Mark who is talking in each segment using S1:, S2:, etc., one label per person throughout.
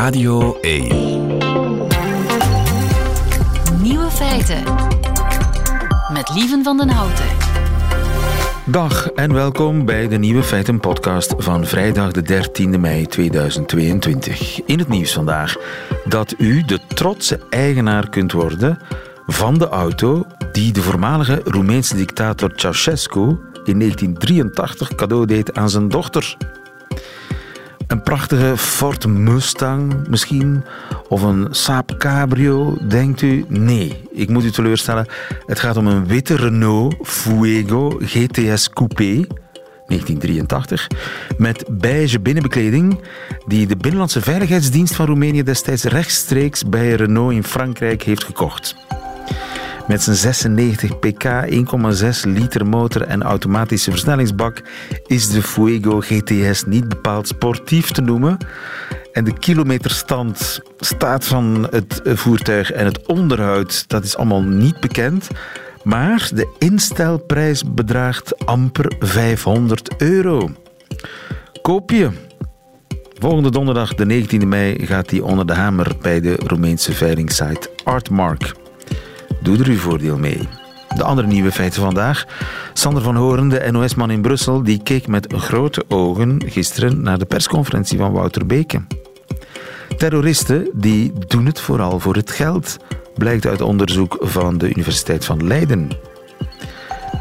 S1: Radio 1.
S2: Nieuwe feiten. Met Lieven van den Houten.
S3: Dag en welkom bij de Nieuwe Feiten podcast van vrijdag de 13e mei 2022. In het nieuws vandaag dat u de trotse eigenaar kunt worden van de auto die de voormalige Roemeense dictator Ceausescu in 1983 cadeau deed aan zijn dochter. Een prachtige Ford Mustang misschien? Of een Saab Cabrio, denkt u? Nee, ik moet u teleurstellen. Het gaat om een witte Renault Fuego GTS Coupé. 1983, met beige binnenbekleding die de Binnenlandse Veiligheidsdienst van Roemenië destijds rechtstreeks bij Renault in Frankrijk heeft gekocht. Met zijn 96 pk, 1,6 liter motor en automatische versnellingsbak is de Fuego GTS niet bepaald sportief te noemen. En de kilometerstand staat van het voertuig en het onderhoud, dat is allemaal niet bekend. Maar de instelprijs bedraagt amper 500 euro. Koop je? Volgende donderdag, de 19e mei, gaat die onder de hamer bij de Roemeense veilingsite Artmark. Doe er uw voordeel mee. De andere nieuwe feiten vandaag. Sander van Horen, de NOS-man in Brussel, die keek met grote ogen gisteren naar de persconferentie van Wouter Beke. Terroristen die doen het vooral voor het geld, blijkt uit onderzoek van de Universiteit van Leiden.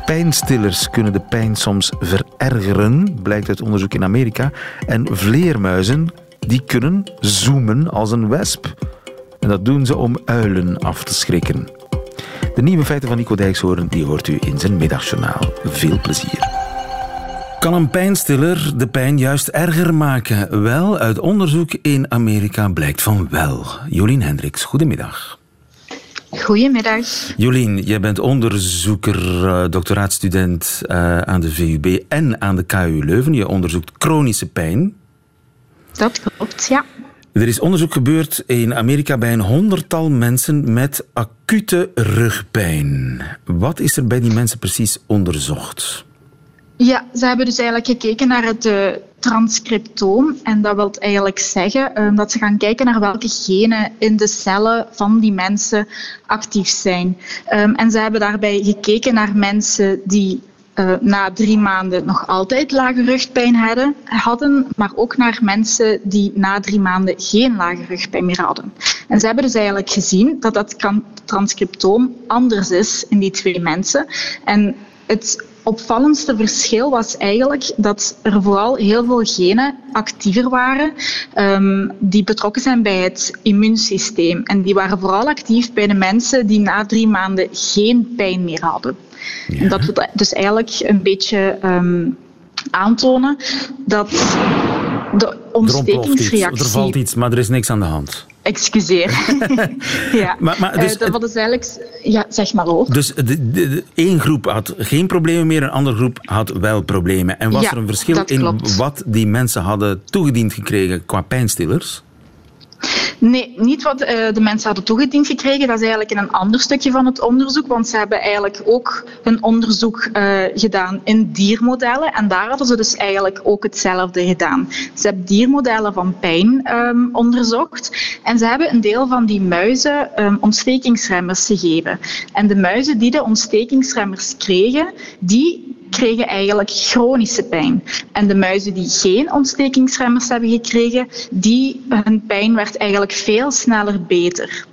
S3: Pijnstillers kunnen de pijn soms verergeren, blijkt uit onderzoek in Amerika. En vleermuizen die kunnen zoomen als een wesp. En dat doen ze om uilen af te schrikken. De nieuwe feiten van Nico Dijkshoorn die hoort u in zijn middagjournaal. Veel plezier. Kan een pijnstiller de pijn juist erger maken? Wel, uit onderzoek in Amerika blijkt van wel. Jolien Hendricks, goedemiddag.
S4: Goedemiddag.
S3: Jolien, jij bent onderzoeker, uh, doctoraatstudent uh, aan de VUB en aan de KU Leuven. Je onderzoekt chronische pijn.
S4: Dat klopt, ja.
S3: Er is onderzoek gebeurd in Amerika bij een honderdtal mensen met acute rugpijn. Wat is er bij die mensen precies onderzocht?
S4: Ja, ze hebben dus eigenlijk gekeken naar het uh, transcriptoom. En dat wil eigenlijk zeggen uh, dat ze gaan kijken naar welke genen in de cellen van die mensen actief zijn. Um, en ze hebben daarbij gekeken naar mensen die uh, na drie maanden nog altijd lage rugpijn hadden, hadden, maar ook naar mensen die na drie maanden geen lage rugpijn meer hadden. En ze hebben dus eigenlijk gezien dat dat transcriptoom anders is in die twee mensen. En het opvallendste verschil was eigenlijk dat er vooral heel veel genen actiever waren um, die betrokken zijn bij het immuunsysteem. En die waren vooral actief bij de mensen die na drie maanden geen pijn meer hadden. Ja. Dat wil dus eigenlijk een beetje um, aantonen dat de ontstekingsreactie...
S3: Er, valt iets, maar er is niks aan de hand.
S4: Excuseer. ja.
S3: Maar, maar dus,
S4: uh, dat is eigenlijk... Ja, zeg maar ook.
S3: Dus de, de, de, één groep had geen problemen meer, een andere groep had wel problemen. En was
S4: ja,
S3: er een verschil in
S4: klopt.
S3: wat die mensen hadden toegediend gekregen qua pijnstillers?
S4: Nee, niet wat uh, de mensen hadden toegediend gekregen. Dat is eigenlijk in een ander stukje van het onderzoek. Want ze hebben eigenlijk ook een onderzoek uh, gedaan in diermodellen. En daar hadden ze dus eigenlijk ook hetzelfde gedaan. Ze hebben diermodellen van pijn um, onderzocht. En ze hebben een deel van die muizen um, ontstekingsremmers gegeven. En de muizen die de ontstekingsremmers kregen, die kregen eigenlijk chronische pijn. En de muizen die geen ontstekingsremmers hebben gekregen, die, hun pijn werd eigenlijk veel sneller beter.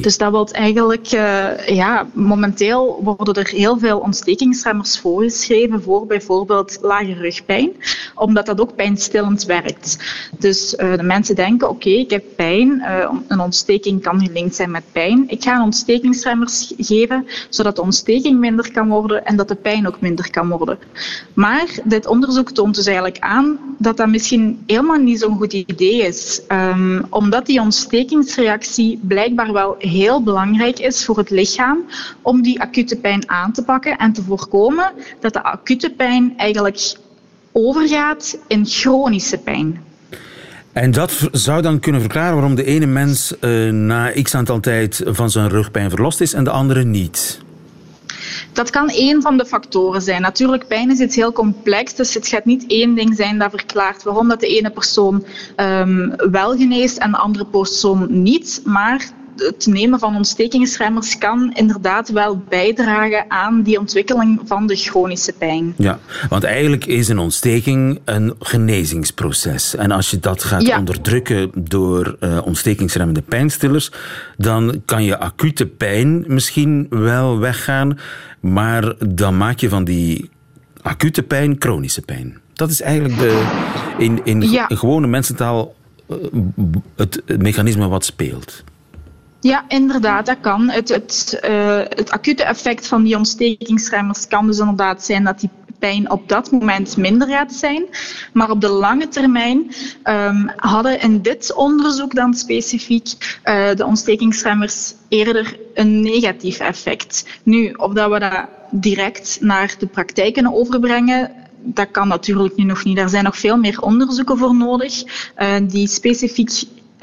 S4: Dus dat wil eigenlijk, uh, ja, momenteel worden er heel veel ontstekingsremmers voorgeschreven voor bijvoorbeeld lage rugpijn, omdat dat ook pijnstillend werkt. Dus uh, de mensen denken, oké, ik heb pijn, uh, een ontsteking kan gelinkt zijn met pijn. Ik ga ontstekingsremmers geven, zodat de ontsteking minder kan worden en dat de pijn ook minder kan worden. Maar dit onderzoek toont dus eigenlijk aan dat dat misschien helemaal niet zo'n goed idee is, um, omdat die ontstekingsreactie blijkbaar wel heel belangrijk is voor het lichaam om die acute pijn aan te pakken en te voorkomen dat de acute pijn eigenlijk overgaat in chronische pijn.
S3: En dat zou dan kunnen verklaren waarom de ene mens uh, na x aantal tijd van zijn rugpijn verlost is en de andere niet.
S4: Dat kan één van de factoren zijn. Natuurlijk, pijn is iets heel complex, dus het gaat niet één ding zijn dat verklaart waarom dat de ene persoon um, wel geneest en de andere persoon niet. Maar het nemen van ontstekingsremmers kan inderdaad wel bijdragen aan die ontwikkeling van de chronische pijn.
S3: Ja, want eigenlijk is een ontsteking een genezingsproces. En als je dat gaat onderdrukken door uh, ontstekingsremmende pijnstillers, dan kan je acute pijn misschien wel weggaan, maar dan maak je van die acute pijn chronische pijn. Dat is eigenlijk de, in, in gewone mensentaal uh, het mechanisme wat speelt.
S4: Ja, inderdaad, dat kan. Het, het, uh, het acute effect van die ontstekingsremmers kan dus inderdaad zijn dat die pijn op dat moment minder gaat zijn. Maar op de lange termijn um, hadden in dit onderzoek dan specifiek uh, de ontstekingsremmers eerder een negatief effect. Nu, of dat we dat direct naar de praktijk kunnen overbrengen, dat kan natuurlijk nu nog niet. Er zijn nog veel meer onderzoeken voor nodig uh, die specifiek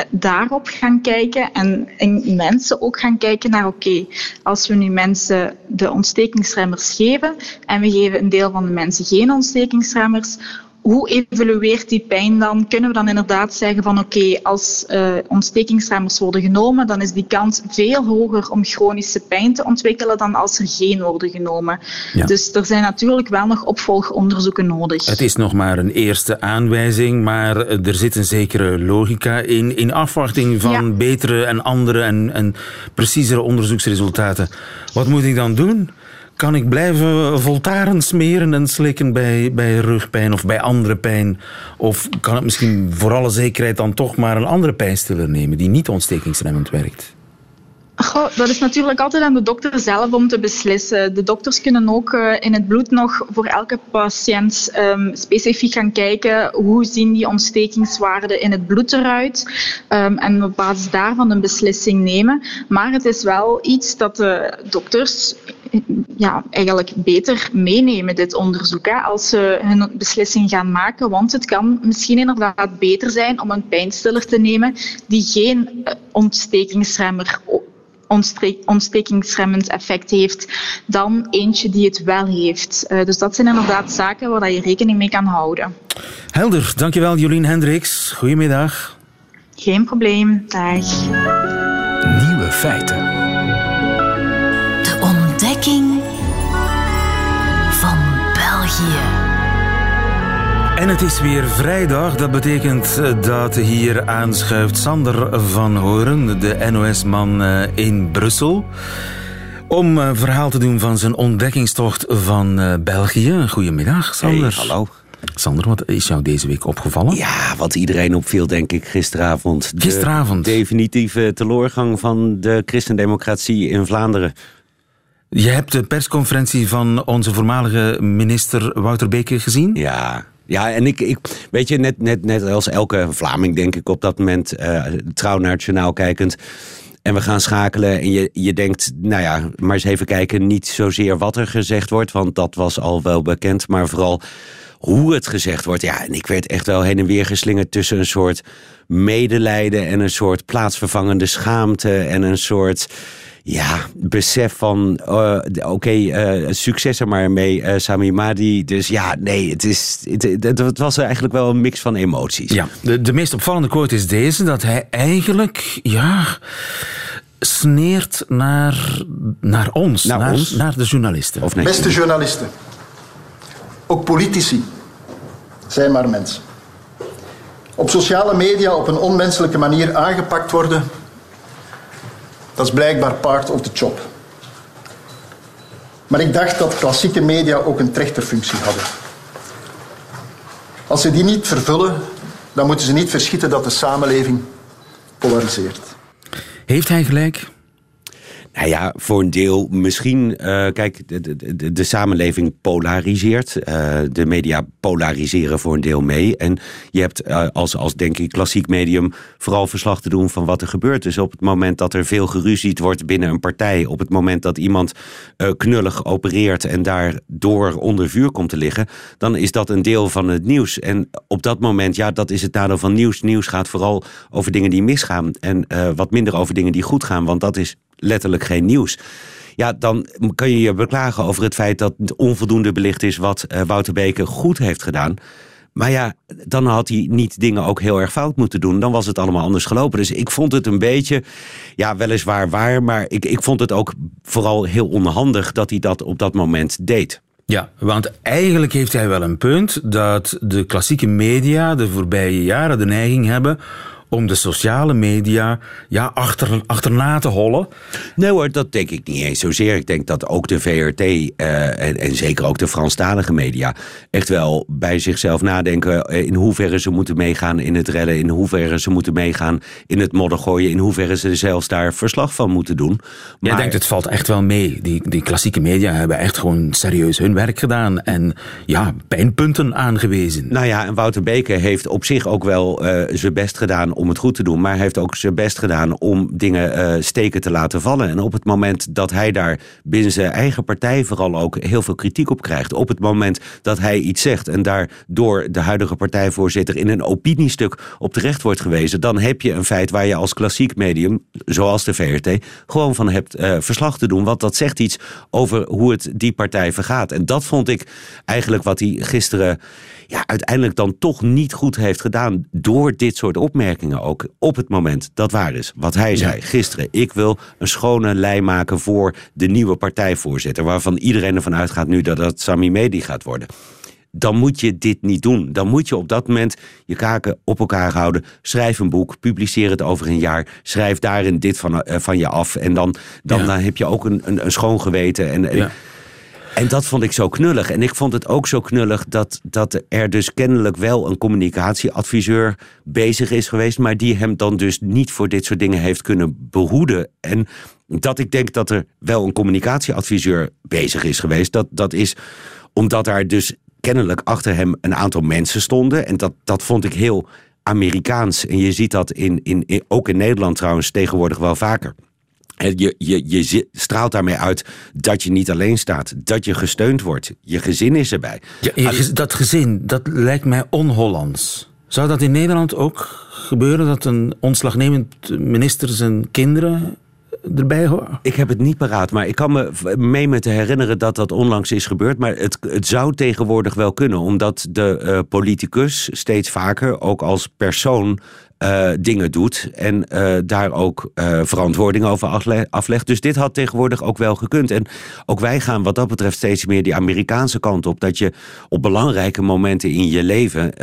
S4: daarop gaan kijken en in mensen ook gaan kijken naar oké, als we nu mensen de ontstekingsremmers geven en we geven een deel van de mensen geen ontstekingsremmers, hoe evalueert die pijn dan? Kunnen we dan inderdaad zeggen van oké, als uh, ontstekingsremmers worden genomen, dan is die kans veel hoger om chronische pijn te ontwikkelen dan als er geen worden genomen. Dus er zijn natuurlijk wel nog opvolgonderzoeken nodig.
S3: Het is nog maar een eerste aanwijzing, maar er zit een zekere logica in, in afwachting van betere en andere en, en preciezere onderzoeksresultaten. Wat moet ik dan doen? Kan ik blijven voltaren smeren en slikken bij, bij rugpijn of bij andere pijn? Of kan het misschien voor alle zekerheid dan toch maar een andere pijnstiller nemen die niet ontstekingsremmend werkt?
S4: Goh, dat is natuurlijk altijd aan de dokter zelf om te beslissen. De dokters kunnen ook uh, in het bloed nog voor elke patiënt um, specifiek gaan kijken hoe zien die ontstekingswaarden in het bloed eruit um, en op basis daarvan een beslissing nemen. Maar het is wel iets dat de dokters ja, eigenlijk beter meenemen, dit onderzoek, hè, als ze hun beslissing gaan maken. Want het kan misschien inderdaad beter zijn om een pijnstiller te nemen die geen uh, ontstekingsremmer ontstekingsremmend effect heeft dan eentje die het wel heeft. Uh, dus dat zijn inderdaad zaken waar je rekening mee kan houden.
S3: Helder, dankjewel Jolien Hendricks. Goedemiddag.
S4: Geen probleem, dag.
S2: Nieuwe feiten.
S3: En het is weer vrijdag. Dat betekent eh, dat hier aanschuift Sander van Horen, de NOS-man eh, in Brussel. Om een verhaal te doen van zijn ontdekkingstocht van eh, België. Goedemiddag, Sander.
S1: Hey, hallo.
S3: Sander, wat is jou deze week opgevallen?
S1: Ja, wat iedereen opviel, denk ik, gisteravond.
S3: Gisteravond?
S1: De definitieve teleurgang van de christendemocratie in Vlaanderen.
S3: Je hebt de persconferentie van onze voormalige minister Wouter Beke gezien?
S1: Ja, ja, en ik, ik weet je, net, net, net als elke Vlaming denk ik op dat moment uh, trouw naar het journaal kijkend. En we gaan schakelen en je, je denkt, nou ja, maar eens even kijken. Niet zozeer wat er gezegd wordt, want dat was al wel bekend. Maar vooral hoe het gezegd wordt. Ja, en ik werd echt wel heen en weer geslingerd tussen een soort medelijden... en een soort plaatsvervangende schaamte en een soort ja, besef van, uh, oké, okay, uh, succes er maar mee, uh, Sami Madi. Dus ja, nee, het, is, het, het, was eigenlijk wel een mix van emoties.
S3: Ja, de, de meest opvallende quote is deze, dat hij eigenlijk, ja, sneert naar, naar ons, naar, naar, ons? naar de journalisten.
S5: Of Beste journalisten, ook politici, zijn maar mensen. Op sociale media op een onmenselijke manier aangepakt worden dat is blijkbaar part of the job. Maar ik dacht dat klassieke media ook een trechterfunctie hadden. Als ze die niet vervullen, dan moeten ze niet verschieten dat de samenleving polariseert.
S3: Heeft hij gelijk?
S1: Nou ja, voor een deel misschien. Uh, kijk, de, de, de, samenleving polariseert. Uh, de media polariseren voor een deel mee. En je hebt uh, als, als, denk ik, klassiek medium vooral verslag te doen van wat er gebeurt. Dus op het moment dat er veel geruzied wordt binnen een partij. Op het moment dat iemand knullig opereert en daardoor onder vuur komt te liggen. Dan is dat een deel van het nieuws. En op dat moment, ja, dat is het nadeel van nieuws. Nieuws gaat vooral over dingen die misgaan. En wat minder over dingen die goed gaan. Want dat is letterlijk geen nieuws. Ja, dan kan je je beklagen over het feit dat het onvoldoende belicht is wat uh, Wouter Beke goed heeft gedaan. Maar ja, dan had hij niet dingen ook heel erg fout moeten doen. Dan was het allemaal anders gelopen. Dus ik vond het een beetje, ja, weliswaar waar. Maar ik, ik vond het ook vooral heel onhandig dat hij dat op dat moment deed.
S3: Ja, want eigenlijk heeft hij wel een punt dat de klassieke media de voorbije jaren de neiging hebben om de sociale media ja, achter, achterna te hollen?
S1: Nee hoor, dat denk ik niet eens zozeer. Ik denk dat ook de VRT uh, eh, en, en, zeker ook de Franstalige media echt wel bij zichzelf nadenken eh, in hoeverre ze moeten meegaan in het redden, in hoeverre ze moeten meegaan in het modder gooien, in hoeverre ze zelfs daar verslag van moeten doen.
S3: Maar... Jij denkt het valt echt wel mee. Die, die klassieke media hebben echt gewoon serieus hun werk gedaan en ja, pijnpunten aangewezen.
S1: Nou ja, en Wouter Beke heeft op zich ook wel uh, zijn best gedaan om het goed te doen. Maar heeft ook zijn best gedaan om dingen uh, steken te laten vallen. En op het moment dat hij daar binnen zijn eigen partij vooral ook heel veel kritiek op krijgt. Op het moment dat hij iets zegt en daar door de huidige partijvoorzitter in een opiniestuk op terecht wordt gewezen. Dan heb je een feit waar je als klassiek medium, zoals de VRT, gewoon van hebt uh, verslag te doen. Want dat zegt iets over hoe het die partij vergaat. En dat vond ik eigenlijk wat hij gisteren ja, uiteindelijk dan toch niet goed heeft gedaan. Door dit soort opmerkingen ook op het moment dat waar is. Wat hij zei gisteren. Ik wil een schone lei maken voor de nieuwe partijvoorzitter. Waarvan iedereen ervan uitgaat nu dat dat Sami Medi gaat worden dan moet je dit niet doen. Dan moet je op dat moment je kaken op elkaar houden. Schrijf een boek, publiceer het over een jaar. Schrijf daarin dit van, uh, van je af. En dan, dan, dan heb je ook een, een, een schoon geweten. En, en en dat vond ik zo knullig. En ik vond het ook zo knullig dat, dat er dus kennelijk wel een communicatieadviseur bezig is geweest, maar die hem dan dus niet voor dit soort dingen heeft kunnen behoeden. En dat ik denk dat er wel een communicatieadviseur bezig is geweest, dat, dat is omdat daar dus kennelijk achter hem een aantal mensen stonden. En dat, dat vond ik heel Amerikaans. En je ziet dat in, in, ook in Nederland trouwens tegenwoordig wel vaker. Je, je, je straalt daarmee uit dat je niet alleen staat, dat je gesteund wordt. Je gezin is erbij.
S3: Ja, dat gezin, dat lijkt mij on-Hollands. Zou dat in Nederland ook gebeuren, dat een ontslagnemend minister zijn kinderen erbij hoor?
S1: Ik heb het niet paraat, maar ik kan me mee me te herinneren dat dat onlangs is gebeurd. Maar het, het zou tegenwoordig wel kunnen, omdat de uh, politicus steeds vaker ook als persoon uh, dingen doet en uh, daar ook uh, verantwoording over aflegt. Dus dit had tegenwoordig ook wel gekund. En ook wij gaan wat dat betreft steeds meer die Amerikaanse kant op. Dat je op belangrijke momenten in je leven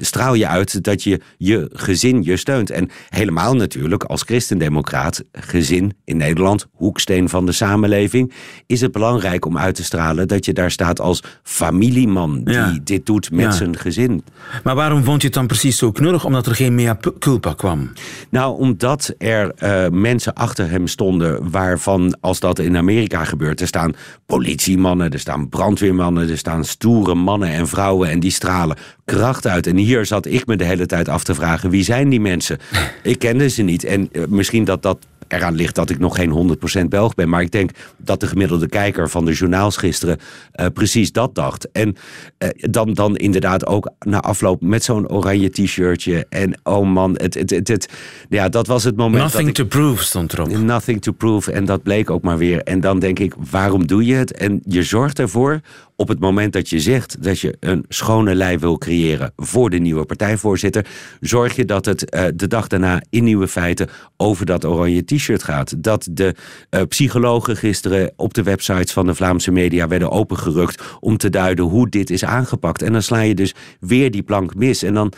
S1: straal je uit dat je je gezin je steunt. En helemaal natuurlijk als christendemocraat, gezin in Nederland, hoeksteen van de samenleving, is het belangrijk om uit te stralen dat je daar staat als familieman die dit doet met zijn gezin.
S3: Maar waarom vond je het dan precies zo knullig? Omdat er geen mea culpa kwam?
S1: Nou, omdat er uh, mensen achter hem stonden waarvan, als dat in Amerika gebeurt, er staan politiemannen, er staan brandweermannen, er staan stoere mannen en vrouwen en die stralen kracht uit. En hier zat ik me de hele tijd af te vragen, wie zijn die mensen? Ik kende ze niet. En uh, misschien dat dat eraan ligt dat ik nog geen 100% Belg ben. Maar ik denk dat de gemiddelde kijker van de journaals gisteren uh, precies dat dacht. En uh, dan, dan inderdaad ook na afloop met zo'n oranje t-shirtje. En oh man, het, het, het, het, ja, dat was het moment.
S3: Nothing
S1: dat
S3: to prove stond erop.
S1: Nothing to prove. En dat bleek ook maar weer. En dan denk ik, waarom doe je het? En je zorgt ervoor op het moment dat je zegt dat je een schone lei wil creëren voor de nieuwe partijvoorzitter, zorg je dat het uh, de dag daarna in nieuwe feiten over dat oranje t-shirt gaat. Dat de uh, psychologen gisteren op de websites van de Vlaamse media werden opengerukt om te duiden hoe dit is aangepakt. En dan sla je dus weer die plank mis. En dan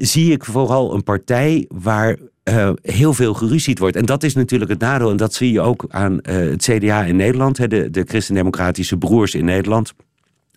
S1: zie ik vooral een partij waar uh, heel veel geruzied wordt. En dat is natuurlijk het nadeel. En dat zie je ook aan uh, het CDA in Nederland. Hè, de, de christendemocratische broers in Nederland.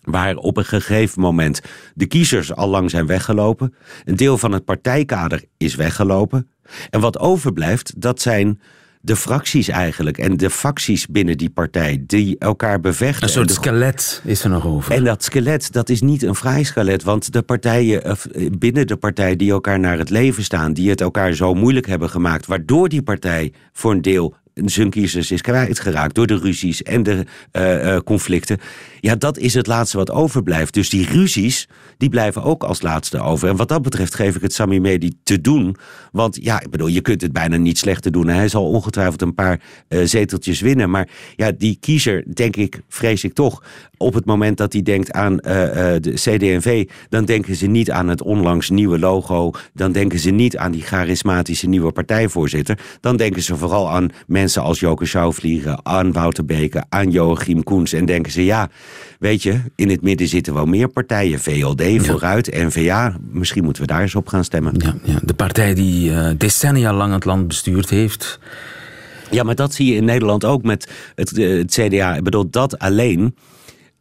S1: Waar op een gegeven moment de kiezers al lang zijn weggelopen. Een deel van het partijkader is weggelopen. En wat overblijft, dat zijn de fracties eigenlijk en de facties binnen die partij die elkaar bevechten.
S3: Een soort skelet is er nog over.
S1: En dat skelet, dat is niet een vrij skelet, want de partijen eh, binnen de partij die elkaar naar het leven staan, die het elkaar zo moeilijk hebben gemaakt, waardoor die partij voor een deel zijn kiezers is kwijtgeraakt door de ruzies en de uh, uh, conflicten. Ja, dat is het laatste wat overblijft. Dus die ruzies, die blijven ook als laatste over. En wat dat betreft geef ik het Sami Medi te doen. Want ja, ik bedoel, je kunt het bijna niet slechter doen. Hij zal ongetwijfeld een paar uh, zeteltjes winnen. Maar ja, die kiezer, denk ik, vrees ik toch, op het moment dat hij denkt aan uh, de CD&V, dan denken ze niet aan het onlangs nieuwe logo. Dan denken ze niet aan die charismatische nieuwe partijvoorzitter. Dan denken ze vooral aan mensen als Joke Schouwvliegen, aan Wouter Beke, aan Joachim Koens. En denken ze, ja, weet je, in het midden zitten wel meer partijen. VLD vooruit, N-VA. Misschien moeten we daar eens op gaan stemmen.
S3: Ja, ja. de partij die uh, decennia lang het land bestuurd heeft.
S1: Ja, maar dat zie je in Nederland ook met het, het CDA. Ik bedoel, dat alleen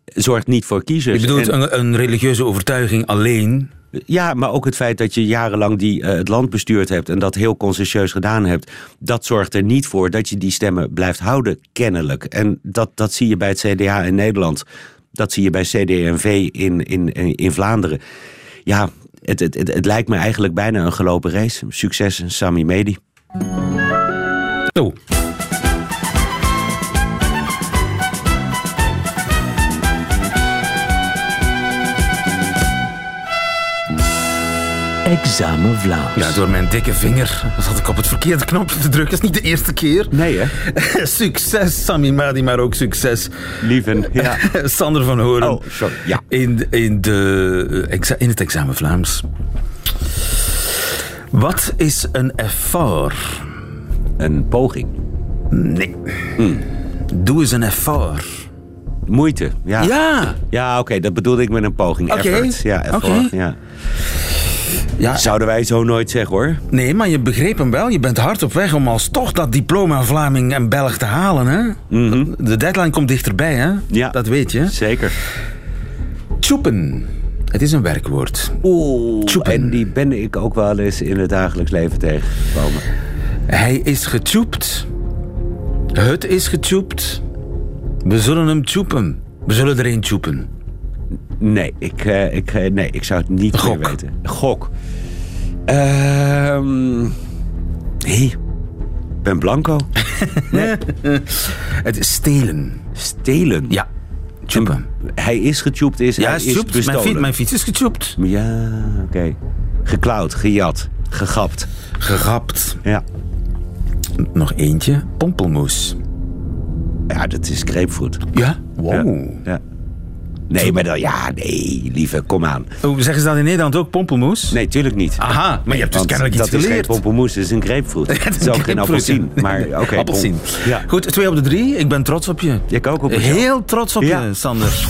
S1: zorgt niet voor kiezers.
S3: Je bedoelt een, een, religieuze overtuiging alleen?
S1: Ja, maar ook het feit dat je jarenlang die, uh, het land bestuurd hebt en dat heel conscientieus gedaan hebt, dat zorgt er niet voor dat je die stemmen blijft houden, kennelijk. En dat, dat zie je bij het CDA in Nederland. Dat zie je bij CD&V in, in, in Vlaanderen. Ja, het, het, het, lijkt me eigenlijk bijna een gelopen race. Succes, Sami Medi.
S3: Oh.
S1: Examen Vlaams.
S3: Ja, door mijn dikke vinger zat ik op het verkeerde knopje te drukken. Dat is niet de eerste keer.
S1: Nee, hè?
S3: succes, Sami Madi, maar ook succes.
S1: Lieven, ja.
S3: Sander van Horen.
S1: Oh, sorry, ja.
S3: In, in, de, in het examen Vlaams. Wat is een effort?
S1: Een poging.
S3: Nee.
S1: Hmm.
S3: Doe eens een effort.
S1: Moeite, ja.
S3: Ja.
S1: Ja, oké, okay, dat bedoelde ik met een poging.
S3: Oké.
S1: Okay. Ja, effort,
S3: okay.
S1: ja. Ja. Zouden wij zo nooit zeggen hoor.
S3: Nee, maar je begreep hem wel. Je bent hard op weg om als toch dat diploma Vlaming en Belg te halen. Hè?
S1: Mm -hmm.
S3: De deadline komt dichterbij, hè?
S1: Ja.
S3: Dat weet je.
S1: Zeker.
S3: Tjoepen. Het is een werkwoord.
S1: Oeh, Tjoepen. en die ben ik ook wel eens in het dagelijks leven tegengekomen.
S3: Hij is getjoept. Het is getjoept. We zullen hem tjoepen. We zullen er een tjoepen.
S1: Nee, ik, uh, ik, uh, nee, ik zou het niet
S3: Gok.
S1: meer weten. Gok. Ehm hey, ben blanco.
S3: nee. het is stelen.
S1: Stelen?
S3: Ja. Tjoepen.
S1: Hij is getjoept, is
S3: ja,
S1: hij is
S3: tjoept. Mijn, fiets, mijn fiets is getjoept.
S1: Ja, oké. Okay. Geklauwd, gejat, gegapt.
S3: Gegapt.
S1: Ja.
S3: Nog eentje. Pompelmoes.
S1: Ja, dat is grapefruit.
S3: Ja? Wow.
S1: Ja. ja. Nee, maar dan, ja, nee, lieve, kom aan.
S3: Oh, zeggen ze dat in Nederland ook pompelmoes?
S1: Nee, tuurlijk niet.
S3: Aha, maar je hebt dus kennelijk iets
S1: dat
S3: geleerd.
S1: Dat is geen pompelmoes, het is een grapefruit. het is ook geen appelsien, maar oké. Okay,
S3: appelsien. Ja. Goed, twee op de drie. Ik ben trots op je.
S1: Ik ook op je.
S3: Heel trots op
S1: ja.
S3: je, Sander.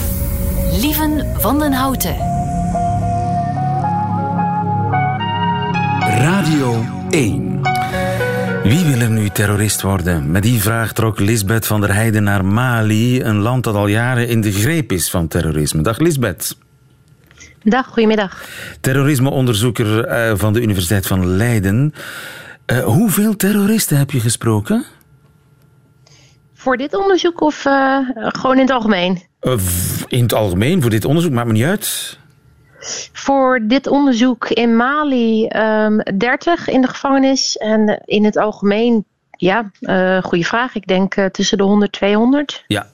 S2: Lieven van den Houten.
S3: Radio 1. Wie wil er nu terrorist worden? Met die vraag trok Lisbeth van der Heijden naar Mali, een land dat al jaren in de greep is van terrorisme. Dag Lisbeth.
S6: Dag, goedemiddag.
S3: Terrorismeonderzoeker uh, van de Universiteit van Leiden. Uh, hoeveel terroristen heb je gesproken?
S6: Voor dit onderzoek of uh, gewoon in het algemeen?
S3: in het algemeen, voor dit onderzoek, maakt me niet uit.
S6: Voor dit onderzoek in Mali um, 30 in de gevangenis. En in het algemeen, ja, uh, goede vraag. Ik denk uh, tussen de 100 200.
S3: Ja,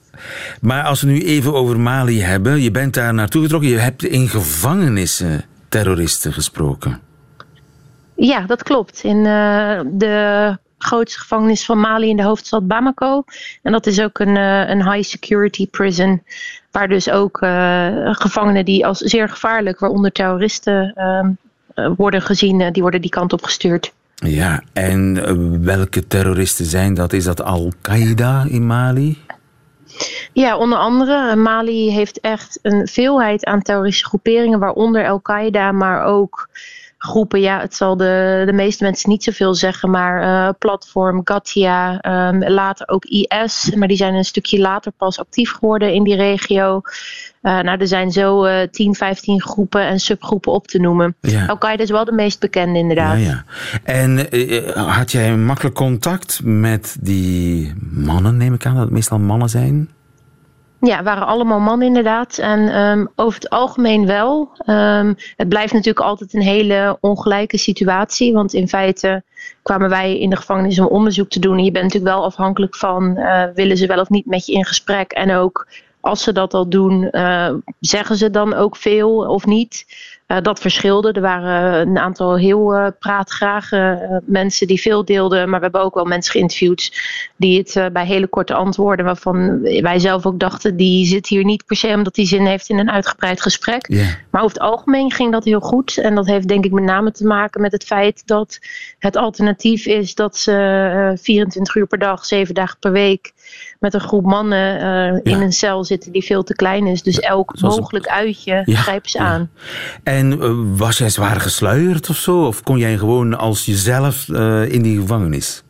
S3: maar als we nu even over Mali hebben. Je bent daar naartoe getrokken. Je hebt in gevangenissen terroristen gesproken.
S6: Ja, dat klopt. In uh, de grootste gevangenis van Mali in de hoofdstad Bamako. En dat is ook een, een high security prison. Waar dus ook uh, gevangenen die als zeer gevaarlijk, waaronder terroristen, uh, worden gezien, uh, die worden die kant op gestuurd.
S3: Ja, en welke terroristen zijn dat? Is dat Al-Qaeda in Mali?
S6: Ja, onder andere. Mali heeft echt een veelheid aan terroristische groeperingen, waaronder Al-Qaeda, maar ook groepen, ja, het zal de, de meeste mensen niet zoveel zeggen, maar uh, Platform, Gatia, um, later ook IS, maar die zijn een stukje later pas actief geworden in die regio. Uh, nou, er zijn zo uh, 10, 15 groepen en subgroepen op te noemen.
S3: Ja.
S6: Al-Qaeda is wel de meest bekende, inderdaad.
S3: Ja, ja. En uh, had jij makkelijk contact met die mannen, neem ik aan dat het meestal mannen zijn?
S6: Ja, waren allemaal mannen inderdaad. En ehm, over het algemeen wel. Ehm, het blijft natuurlijk altijd een hele ongelijke situatie. Want in feite kwamen wij in de gevangenis om onderzoek te doen. En je bent natuurlijk wel afhankelijk van, uh, willen ze wel of niet met je in gesprek. En ook als ze dat al doen, uh, zeggen ze dan ook veel of niet. Uh, dat verschilde. Er waren een aantal heel uh, praatgrage mensen die veel deelden. Maar we hebben ook wel mensen geïnterviewd die het bij hele korte antwoorden, waarvan wij zelf ook dachten, die zit hier niet per se omdat hij zin heeft in een uitgebreid gesprek. Yeah. Maar over het algemeen ging dat heel goed. En dat heeft denk ik met name te maken met het feit dat het alternatief is dat ze 24 uur per dag, 7 dagen per week met een groep mannen uh, in een cel zitten die veel te klein is. Dus elk Zoals mogelijk uitje ja, grijpen ze aan.
S3: En uh, was jij zwaar gesluierd of zo? Of kon jij gewoon als jezelf uh, in die gevangenis?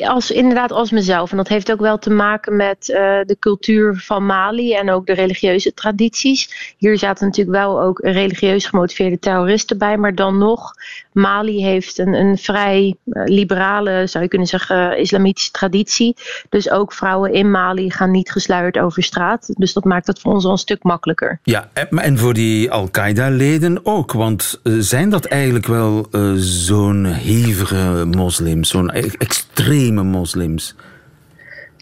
S6: Als, inderdaad als mezelf. En dat heeft ook wel te maken met uh, de cultuur van Mali en ook de religieuze tradities. Hier zaten natuurlijk wel ook religieus gemotiveerde terroristen bij, maar dan nog, Mali heeft een, een vrij uh, liberale, zou je kunnen zeggen, islamitische traditie. Dus ook vrouwen in Mali gaan niet gesluierd over straat. Dus dat maakt het voor ons al een stuk makkelijker.
S3: Ja, en voor die Al-Qaeda-leden ook, want uh, zijn dat eigenlijk wel zo'n hevige moslims, zo'n extreme moslims?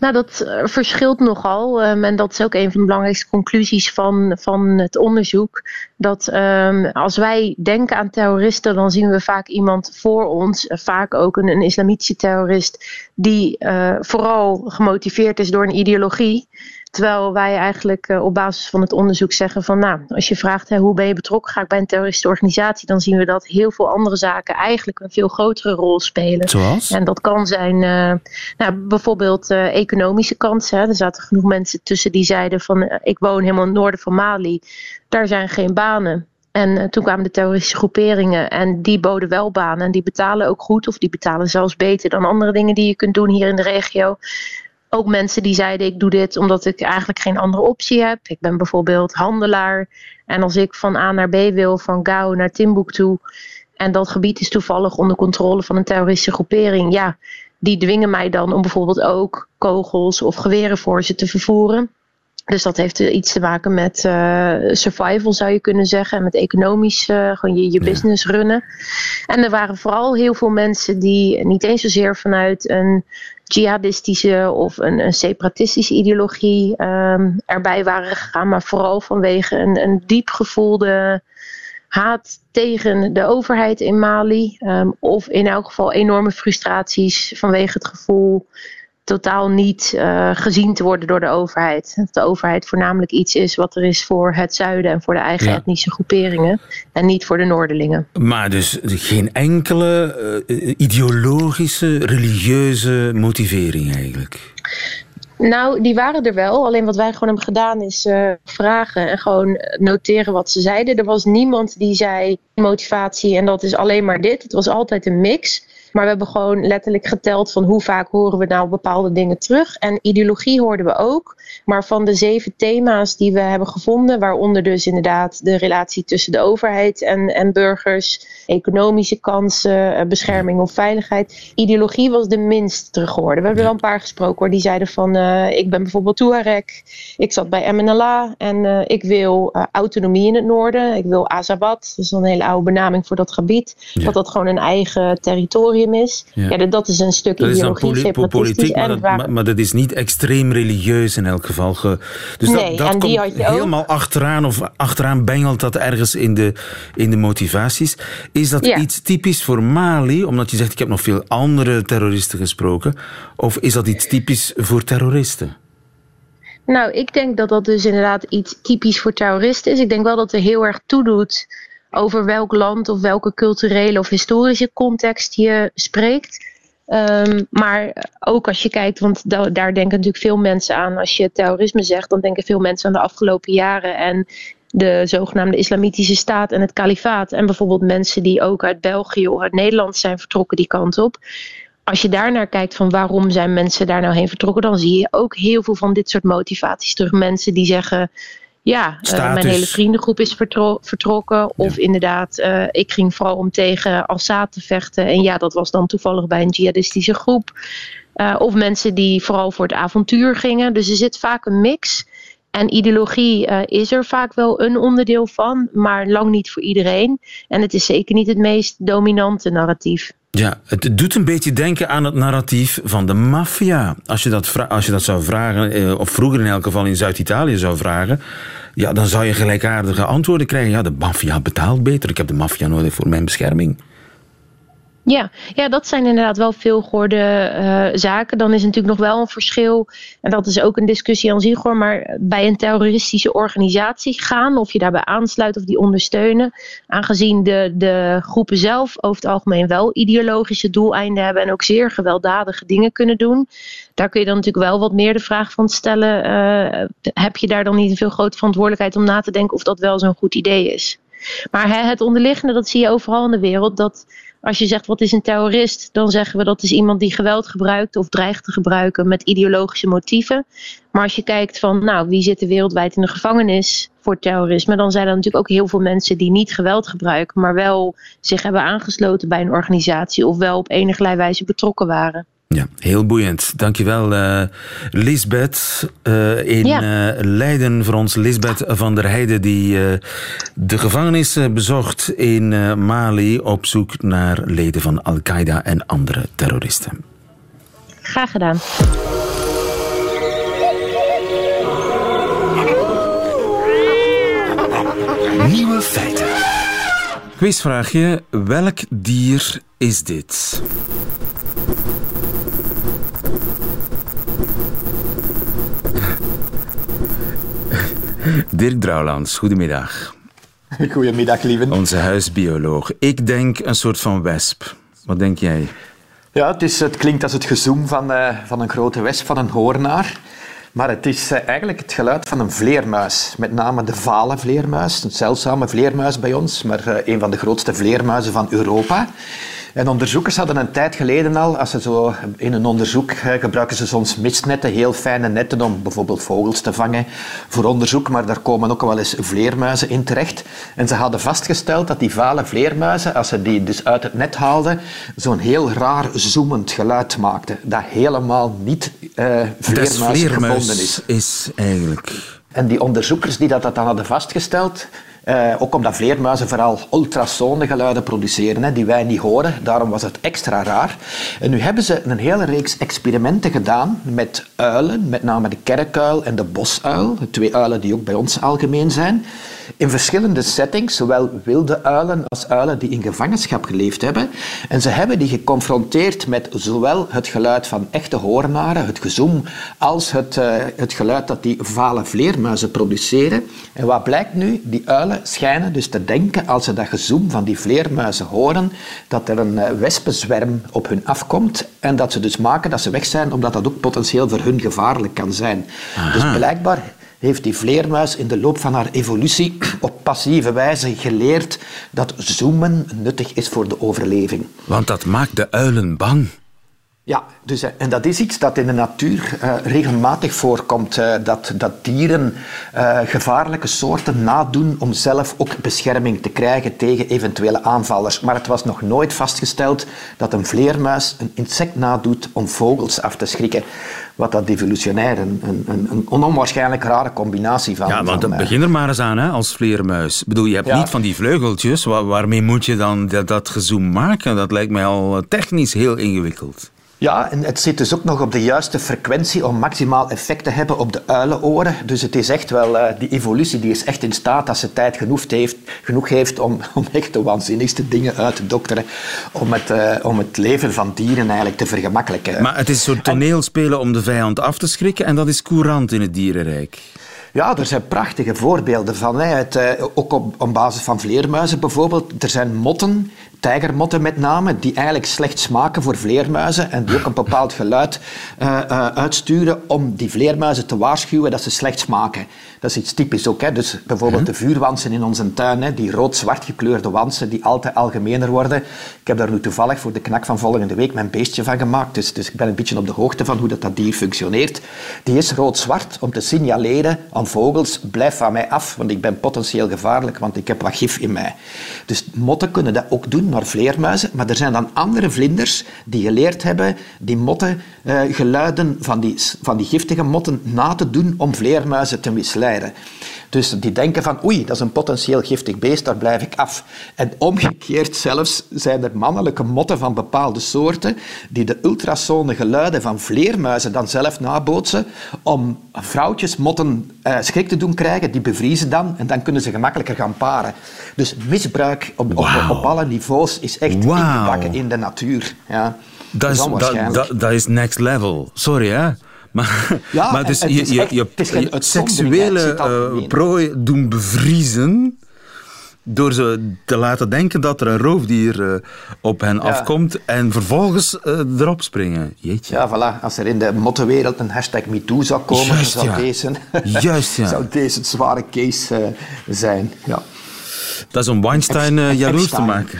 S6: Nou, dat uh, verschilt nogal. Um, en dat is ook een van de belangrijkste conclusies van, van het onderzoek. Dat um, als wij denken aan terroristen, dan zien we vaak iemand voor ons, uh, vaak ook een, een, islamitische terrorist, die uh, vooral gemotiveerd is door een ideologie. Terwijl wij eigenlijk uh, op basis van het onderzoek zeggen van nou, als je vraagt hè, hoe ben je betrokken ga ik bij een terroristische organisatie, dan zien we dat heel veel andere zaken eigenlijk een veel grotere rol spelen.
S3: Zoals?
S6: En dat kan zijn uh, nou, bijvoorbeeld uh, economische kansen. Hè. Er zaten genoeg mensen tussen die zeiden van ik woon helemaal in het noorden van Mali, daar zijn geen banen. En toen kwamen de terroristische groeperingen en die boden wel banen en die betalen ook goed of die betalen zelfs beter dan andere dingen die je kunt doen hier in de regio ook mensen die zeiden: Ik doe dit omdat ik eigenlijk geen andere optie heb. Ik ben bijvoorbeeld handelaar. En als ik van A naar B wil, van Gao naar Timbuktu. en dat gebied is toevallig onder controle van een terroristische groepering. Ja, die dwingen mij dan om bijvoorbeeld ook kogels of geweren voor ze te vervoeren. Dus dat heeft iets te maken met uh, survival, zou je kunnen zeggen. En met economisch, uh, gewoon je, je business ja. runnen. En er waren vooral heel veel mensen die niet eens zozeer vanuit een jihadistische of een, een separatistische ideologie um, erbij waren gegaan, maar vooral vanwege een, een diep gevoelde haat tegen de overheid in Mali. Um, of in elk geval enorme frustraties vanwege het gevoel totaal niet uh, gezien te worden door de overheid. Dat de overheid voornamelijk iets is wat er is voor het zuiden en voor de eigen ja. etnische groeperingen en niet voor de Noorderlingen.
S3: Maar dus geen enkele uh, ideologische, religieuze motivering eigenlijk?
S6: Nou, die waren er wel. Alleen wat wij gewoon hebben gedaan is uh, vragen en gewoon noteren wat ze zeiden. Er was niemand die zei motivatie en dat is alleen maar dit. Het was altijd een mix. Maar we hebben gewoon letterlijk geteld van hoe vaak horen we nou bepaalde dingen terug. En ideologie hoorden we ook. Maar van de zeven thema's die we hebben gevonden, waaronder dus inderdaad de relatie tussen de overheid en, en burgers, economische kansen, eh, bescherming of veiligheid. Ideologie was de minst teruggehoord. We hebben wel een paar gesproken hoor, die zeiden van uh, ik ben bijvoorbeeld Tuareg, ik zat bij MNLA en uh, ik wil uh, autonomie in het noorden. Ik wil Azawad, dat is een hele oude benaming voor dat gebied. Ja. Dat dat gewoon een eigen territorium is. Ja, dat is een stuk
S3: dat politiek, maar dat, is niet extreem religieus in elk geval. Ge, dus dat, dat komt helemaal achteraan of achteraan bengelt dat ergens in de, in de motivaties. Is dat iets typisch voor Mali, omdat je zegt ik heb nog veel andere terroristen gesproken, of is dat iets typisch voor terroristen?
S6: Nou, ik denk dat dat dus inderdaad iets typisch voor terroristen is. Ik denk wel dat er heel erg toedoet over welk land of welke culturele of historische context je spreekt. Um, maar ook als je kijkt, want da daar denken natuurlijk veel mensen aan. Als je terrorisme zegt, dan denken veel mensen aan de afgelopen jaren en de zogenaamde Islamitische Staat en het kalifaat. En bijvoorbeeld mensen die ook uit België of uit Nederland zijn vertrokken die kant op. Als je daarnaar kijkt van waarom zijn mensen daar nou heen vertrokken, dan zie je ook heel veel van dit soort motivaties terug. Mensen die zeggen, ja, uh, mijn hele vriendengroep is vertro vertrokken. Of ja. inderdaad, uh, ik ging vooral om tegen Assad te vechten. En ja, dat was dan toevallig bij een jihadistische groep. of mensen die vooral voor het avontuur gingen. Dus er zit vaak een mix. En ideologie is er vaak wel een onderdeel van, maar lang niet voor iedereen. En het is zeker niet het meest dominante narratief.
S3: Ja, het doet een beetje denken aan het narratief van de maffia. Als je dat, als je dat zou vragen, eh, of vroeger in elk geval in Zuid-Italië zou vragen, ja, dan zou je gelijkaardige antwoorden krijgen. Ja, de maffia betaalt beter. Ik heb de maffia nodig voor mijn bescherming.
S6: Ja, ja, dat zijn inderdaad wel veel gehoorde uh, zaken. Dan is natuurlijk nog wel een verschil, en dat is ook een discussie aan zich hoor, maar bij een terroristische organisatie gaan, of je daarbij aansluit of die ondersteunen, aangezien de, de groepen zelf over het algemeen wel ideologische doeleinden hebben en ook zeer gewelddadige dingen kunnen doen. Daar kun je dan natuurlijk wel wat meer de vraag van stellen, uh, heb je daar dan niet een veel grote verantwoordelijkheid om na te denken of dat wel zo'n goed idee is? Maar het onderliggende, dat zie je overal in de wereld, dat als je zegt wat is een terrorist, dan zeggen we dat is iemand die geweld gebruikt of dreigt te gebruiken met ideologische motieven. Maar als je kijkt van nou, wie zit er wereldwijd in de gevangenis voor terrorisme, dan zijn er natuurlijk ook heel veel mensen die niet geweld gebruiken, maar wel zich hebben aangesloten bij een organisatie of wel op enige wijze betrokken waren.
S3: Ja, heel boeiend. Dankjewel, uh, Lisbeth. Uh, in ja. uh, Leiden voor ons, Lisbeth van der Heijden, die de gevangenis bezocht in Mali op zoek naar leden van Al-Qaeda en andere terroristen.
S6: Graag gedaan.
S3: Nieuwe feiten. Quizvraagje: welk dier is dit? Dirk Drouwlands, goedemiddag.
S7: Goedemiddag, lieve.
S3: Onze huisbioloog. Ik denk een soort van wesp. Wat denk jij?
S7: Ja, het, is, het klinkt als het gezoem van, uh, van een grote wesp, van een hoornaar. Maar het is uh, eigenlijk het geluid van een vleermuis. Met name de vale vleermuis. Een zeldzame vleermuis bij ons, maar uh, een van de grootste vleermuizen van Europa. En onderzoekers hadden een tijd geleden al, als ze zo in een onderzoek gebruiken ze soms mistnetten, heel fijne netten om bijvoorbeeld vogels te vangen voor onderzoek, maar daar komen ook wel eens vleermuizen in terecht. En ze hadden vastgesteld dat die vale vleermuizen, als ze die dus uit het net haalden, zo'n heel raar zoemend geluid maakten, dat helemaal niet uh, vleermuis gevonden is.
S3: is eigenlijk...
S7: En die onderzoekers die dat, dat dan hadden vastgesteld, uh, ook omdat vleermuizen vooral ultrasone geluiden produceren, hè, die wij niet horen. Daarom was het extra raar. En nu hebben ze een hele reeks experimenten gedaan met uilen, met name de kerkuil en de bosuil, de twee uilen die ook bij ons algemeen zijn in verschillende settings, zowel wilde uilen als uilen die in gevangenschap geleefd hebben. En ze hebben die geconfronteerd met zowel het geluid van echte hoornaren, het gezoem, als het, uh, het geluid dat die vale vleermuizen produceren. En wat blijkt nu? Die uilen schijnen dus te denken, als ze dat gezoem van die vleermuizen horen, dat er een uh, wespenzwerm op hun afkomt en dat ze dus maken dat ze weg zijn, omdat dat ook potentieel voor hun gevaarlijk kan zijn. Aha. Dus blijkbaar heeft die vleermuis in de loop van haar evolutie op passieve wijze geleerd dat zoomen nuttig is voor de overleving.
S3: Want dat maakt de uilen bang.
S7: Ja, dus, eh, en dat is iets dat in de natuur uh, regelmatig voorkomt. Uh, dat, dat dieren uh, gevaarlijke soorten nadoen om zelf ook bescherming te krijgen tegen eventuele aanvallers. Maar het was nog nooit vastgesteld dat een vleermuis een insect nadoet om vogels af te schrikken. Wat dat evolutionair een, een, een onwaarschijnlijk rare combinatie van...
S3: Ja, want
S7: van,
S3: begin er maar eens aan, hè, als vleermuis. Ik bedoel, je hebt ja. niet van die vleugeltjes. Waar, waarmee moet je dan dat, dat gezoom maken? Dat lijkt mij al technisch heel ingewikkeld.
S7: Ja, en het zit dus ook nog op de juiste frequentie om maximaal effect te hebben op de uilenoren. Dus het is echt wel, uh, die evolutie die is echt in staat, als ze tijd genoeg heeft, genoeg heeft om, om echt de waanzinnigste dingen uit te dokteren, om het, uh, om het leven van dieren eigenlijk te vergemakkelijken.
S3: Maar het is een soort toneelspelen om de vijand af te schrikken en dat is courant in het dierenrijk.
S7: Ja, er zijn prachtige voorbeelden van. Hè. Het, uh, ook op, op basis van vleermuizen bijvoorbeeld. Er zijn motten tijgermotten met name, die eigenlijk slecht smaken voor vleermuizen en die ook een bepaald geluid uh, uh, uitsturen om die vleermuizen te waarschuwen dat ze slecht smaken. Dat is iets typisch ook. Hè. Dus bijvoorbeeld de vuurwansen in onze tuin, hè, die rood-zwart gekleurde wansen die altijd algemener worden. Ik heb daar nu toevallig voor de knak van volgende week mijn beestje van gemaakt, dus, dus ik ben een beetje op de hoogte van hoe dat, dat dier functioneert. Die is rood-zwart om te signaleren aan vogels, blijf van mij af, want ik ben potentieel gevaarlijk, want ik heb wat gif in mij. Dus motten kunnen dat ook doen naar vleermuizen, maar er zijn dan andere vlinders die geleerd hebben die motten eh, geluiden van die, van die giftige motten na te doen om vleermuizen te misleiden. Dus die denken van, oei, dat is een potentieel giftig beest, daar blijf ik af. En omgekeerd zelfs zijn er mannelijke motten van bepaalde soorten die de ultrasone geluiden van vleermuizen dan zelf nabootsen om vrouwtjesmotten uh, schrik te doen krijgen. Die bevriezen dan en dan kunnen ze gemakkelijker gaan paren. Dus misbruik op, op, op alle niveaus is echt wow. ingebakken in de natuur. Ja.
S3: Dat is, dat, dat, dat is next level. Sorry, hè? Maar, ja, maar dus je, je, je, je seksuele uh, prooi doen bevriezen door ze te laten denken dat er een roofdier uh, op hen afkomt en vervolgens uh, erop springen. Jeetje.
S7: Ja, voilà. Als er in de mottenwereld een hashtag MeToo zou komen, Juist, zou, ja. deze,
S3: Juist, ja.
S7: zou deze een zware case zijn. Ja.
S3: Dat is om Weinstein jaloers te maken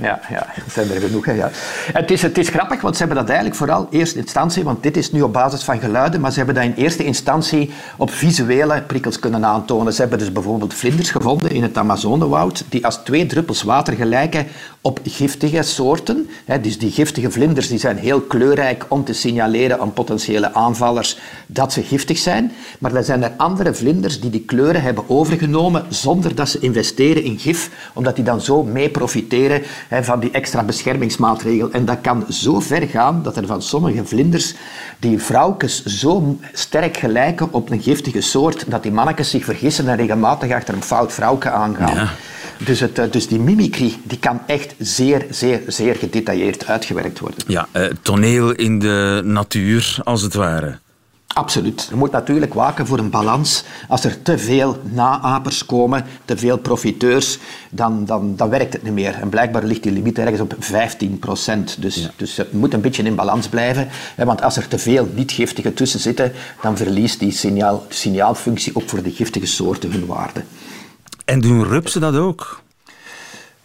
S7: ja, ja, zijn er genoeg. Hè, ja. Het, is, het is grappig, want ze hebben dat eigenlijk vooral eerste instantie, want dit is nu op basis van geluiden, maar ze hebben dat in eerste instantie op visuele prikkels kunnen aantonen. Ze hebben dus bijvoorbeeld vlinders gevonden in het Amazonewoud, die als twee druppels water gelijken op giftige soorten. Dus die giftige vlinders die zijn heel kleurrijk om te signaleren aan potentiële aanvallers dat ze giftig zijn. Maar er zijn er andere vlinders die die kleuren hebben overgenomen zonder dat ze investeren in gif, omdat die dan zo mee profiteren van die extra beschermingsmaatregel. En dat kan zo ver gaan dat er van sommige vlinders die vrouwtjes zo sterk gelijken op een giftige soort, dat die mannetjes zich vergissen en regelmatig achter een fout vrouwke aangaan. Ja. Dus, het, eh, dus die mimicry die kan echt zeer, zeer, zeer gedetailleerd uitgewerkt worden.
S3: Ja, eh, toneel in de natuur, als het ware.
S7: Absoluut. Je moet natuurlijk waken voor een balans. Als er te veel naapers komen, te veel profiteurs, dan, dan, dan werkt het niet meer. En blijkbaar ligt die limiet ergens op 15 procent. Dus, dus het moet een beetje in balans blijven. Want als er te veel niet-giftige tussen zitten, dan verliest die signaal, signaalfunctie ook voor de giftige soorten hun waarde.
S3: En doen rupsen dat ook?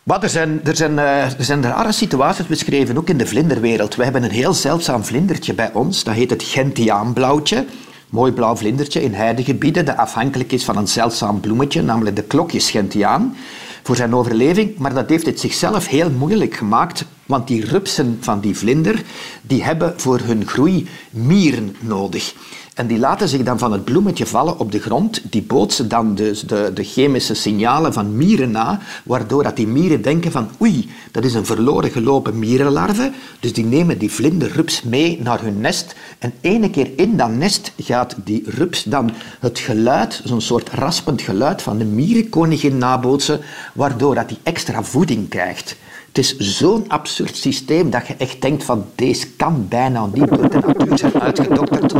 S7: Maar er zijn, er, zijn, uh, er zijn rare situaties beschreven, ook in de vlinderwereld. We hebben een heel zeldzaam vlindertje bij ons, dat heet het Gentiaanblauwtje. Mooi blauw vlindertje in heidegebieden, dat afhankelijk is van een zeldzaam bloemetje, namelijk de klokjes Gentiaan, voor zijn overleving. Maar dat heeft het zichzelf heel moeilijk gemaakt, want die rupsen van die vlinder, die hebben voor hun groei mieren nodig. En die laten zich dan van het bloemetje vallen op de grond. Die bootsen dan dus de, de chemische signalen van mieren na, waardoor dat die mieren denken van oei, dat is een verloren gelopen mierenlarve. Dus die nemen die vlinderrups mee naar hun nest. En ene keer in dat nest gaat die rups dan het geluid, zo'n soort raspend geluid van de mierenkoningin nabootsen, waardoor dat die extra voeding krijgt. Het is zo'n absurd systeem dat je echt denkt van deze kan bijna niet door de natuur zijn uitgedokterd.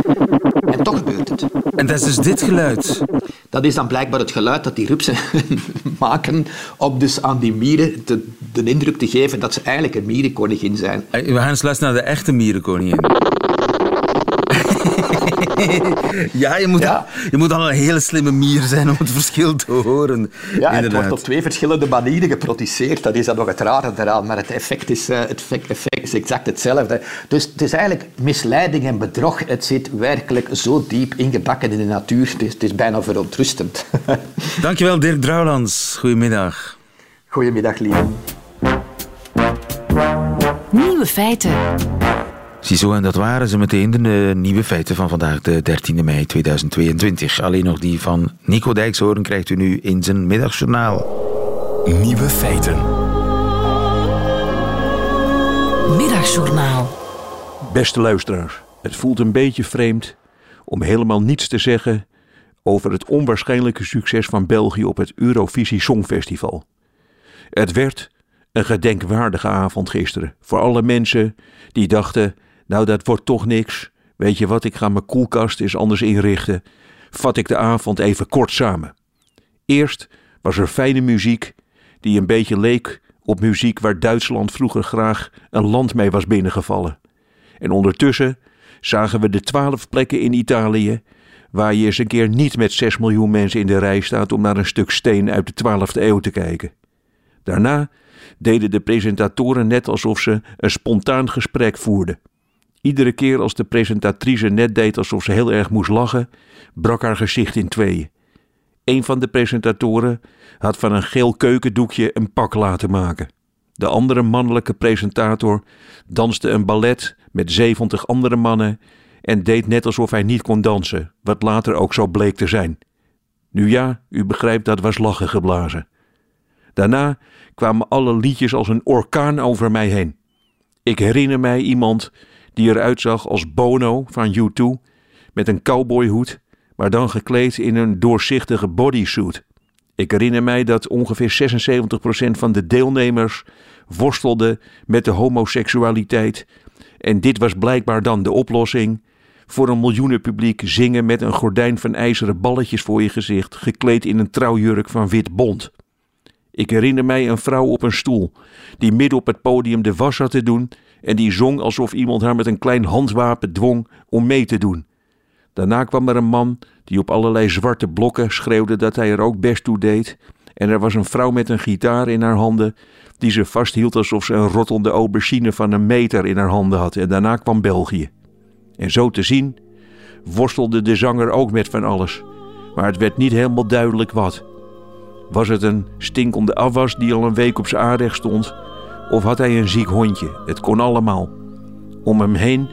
S7: En toch gebeurt het.
S3: En dat is dus dit geluid?
S7: Dat is dan blijkbaar het geluid dat die rupsen maken om dus aan die mieren de, de indruk te geven dat ze eigenlijk een mierenkoningin zijn.
S3: We gaan eens luisteren naar de echte mierenkoningin. ja, je moet, ja. je moet al een hele slimme mier zijn om het verschil te horen.
S7: Ja, het wordt op twee verschillende manieren geproduceerd. Dat is dan nog het rare eraan. Maar het effect is, uh, het effect is exact hetzelfde. Dus het is eigenlijk misleiding en bedrog. Het zit werkelijk zo diep ingebakken in de natuur. Het is, het is bijna verontrustend.
S3: Dankjewel, Dirk Drouwlands. Goedemiddag.
S7: Goedemiddag, lieve.
S2: Nieuwe feiten.
S3: Ziezo, en dat waren ze meteen de nieuwe feiten van vandaag, de 13e mei 2022. Alleen nog die van Nico Dijkshoorn krijgt u nu in zijn middagjournaal.
S8: Nieuwe feiten.
S2: Middagjournaal.
S9: Beste luisteraars, het voelt een beetje vreemd om helemaal niets te zeggen over het onwaarschijnlijke succes van België op het Eurovisie Songfestival. Het werd een gedenkwaardige avond gisteren voor alle mensen die dachten nou, dat wordt toch niks. Weet je wat, ik ga mijn koelkast eens anders inrichten. Vat ik de avond even kort samen. Eerst was er fijne muziek, die een beetje leek op muziek waar Duitsland vroeger graag een land mee was binnengevallen. En ondertussen zagen we de twaalf plekken in Italië waar je eens een keer niet met zes miljoen mensen in de rij staat om naar een stuk steen uit de twaalfde eeuw te kijken. Daarna deden de presentatoren net alsof ze een spontaan gesprek voerden. Iedere keer als de presentatrice net deed alsof ze heel erg moest lachen, brak haar gezicht in tweeën. Een van de presentatoren had van een geel keukendoekje een pak laten maken. De andere mannelijke presentator danste een ballet met 70 andere mannen en deed net alsof hij niet kon dansen, wat later ook zo bleek te zijn. Nu ja, u begrijpt, dat was lachen geblazen. Daarna kwamen alle liedjes als een orkaan over mij heen. Ik herinner mij iemand die eruit zag als Bono van U2 met een cowboyhoed, maar dan gekleed in een doorzichtige bodysuit. Ik herinner mij dat ongeveer 76% van de deelnemers worstelde met de homoseksualiteit. En dit was blijkbaar dan de oplossing. Voor een miljoenenpubliek zingen met een gordijn van ijzeren balletjes voor je gezicht, gekleed in een trouwjurk van wit bont. Ik herinner mij een vrouw op een stoel, die midden op het podium de was had te doen en die zong alsof iemand haar met een klein handwapen dwong om mee te doen. Daarna kwam er een man die op allerlei zwarte blokken schreeuwde dat hij er ook best toe deed. En er was een vrouw met een gitaar in haar handen die ze vasthield alsof ze een rottelende aubergine van een meter in haar handen had. En daarna kwam België. En zo te zien worstelde de zanger ook met van alles. Maar het werd niet helemaal duidelijk wat. Was het een stinkende afwas die al een week op zijn aanrecht stond? Of had hij een ziek hondje? Het kon allemaal. Om hem heen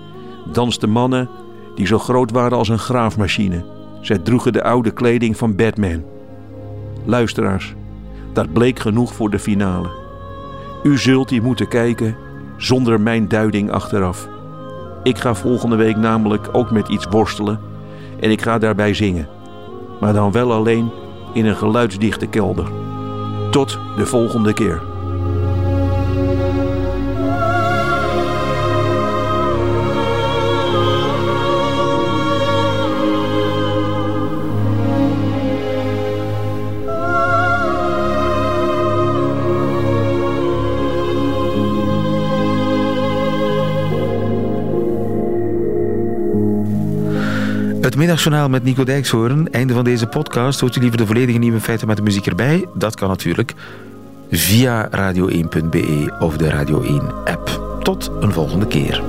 S9: dansten mannen die zo groot waren als een graafmachine. Zij droegen de oude kleding van Batman. Luisteraars, dat bleek genoeg voor de finale. U zult die moeten kijken zonder mijn duiding achteraf. Ik ga volgende week namelijk ook met iets worstelen en ik ga daarbij zingen. Maar dan wel alleen in een geluidsdichte kelder. Tot de volgende keer.
S3: Het middagjournaal met Nico Dijkshoorn. Einde van deze podcast. Hoort u liever de volledige nieuwe feiten met de muziek erbij? Dat kan natuurlijk via radio1.be of de Radio 1 app. Tot een volgende keer.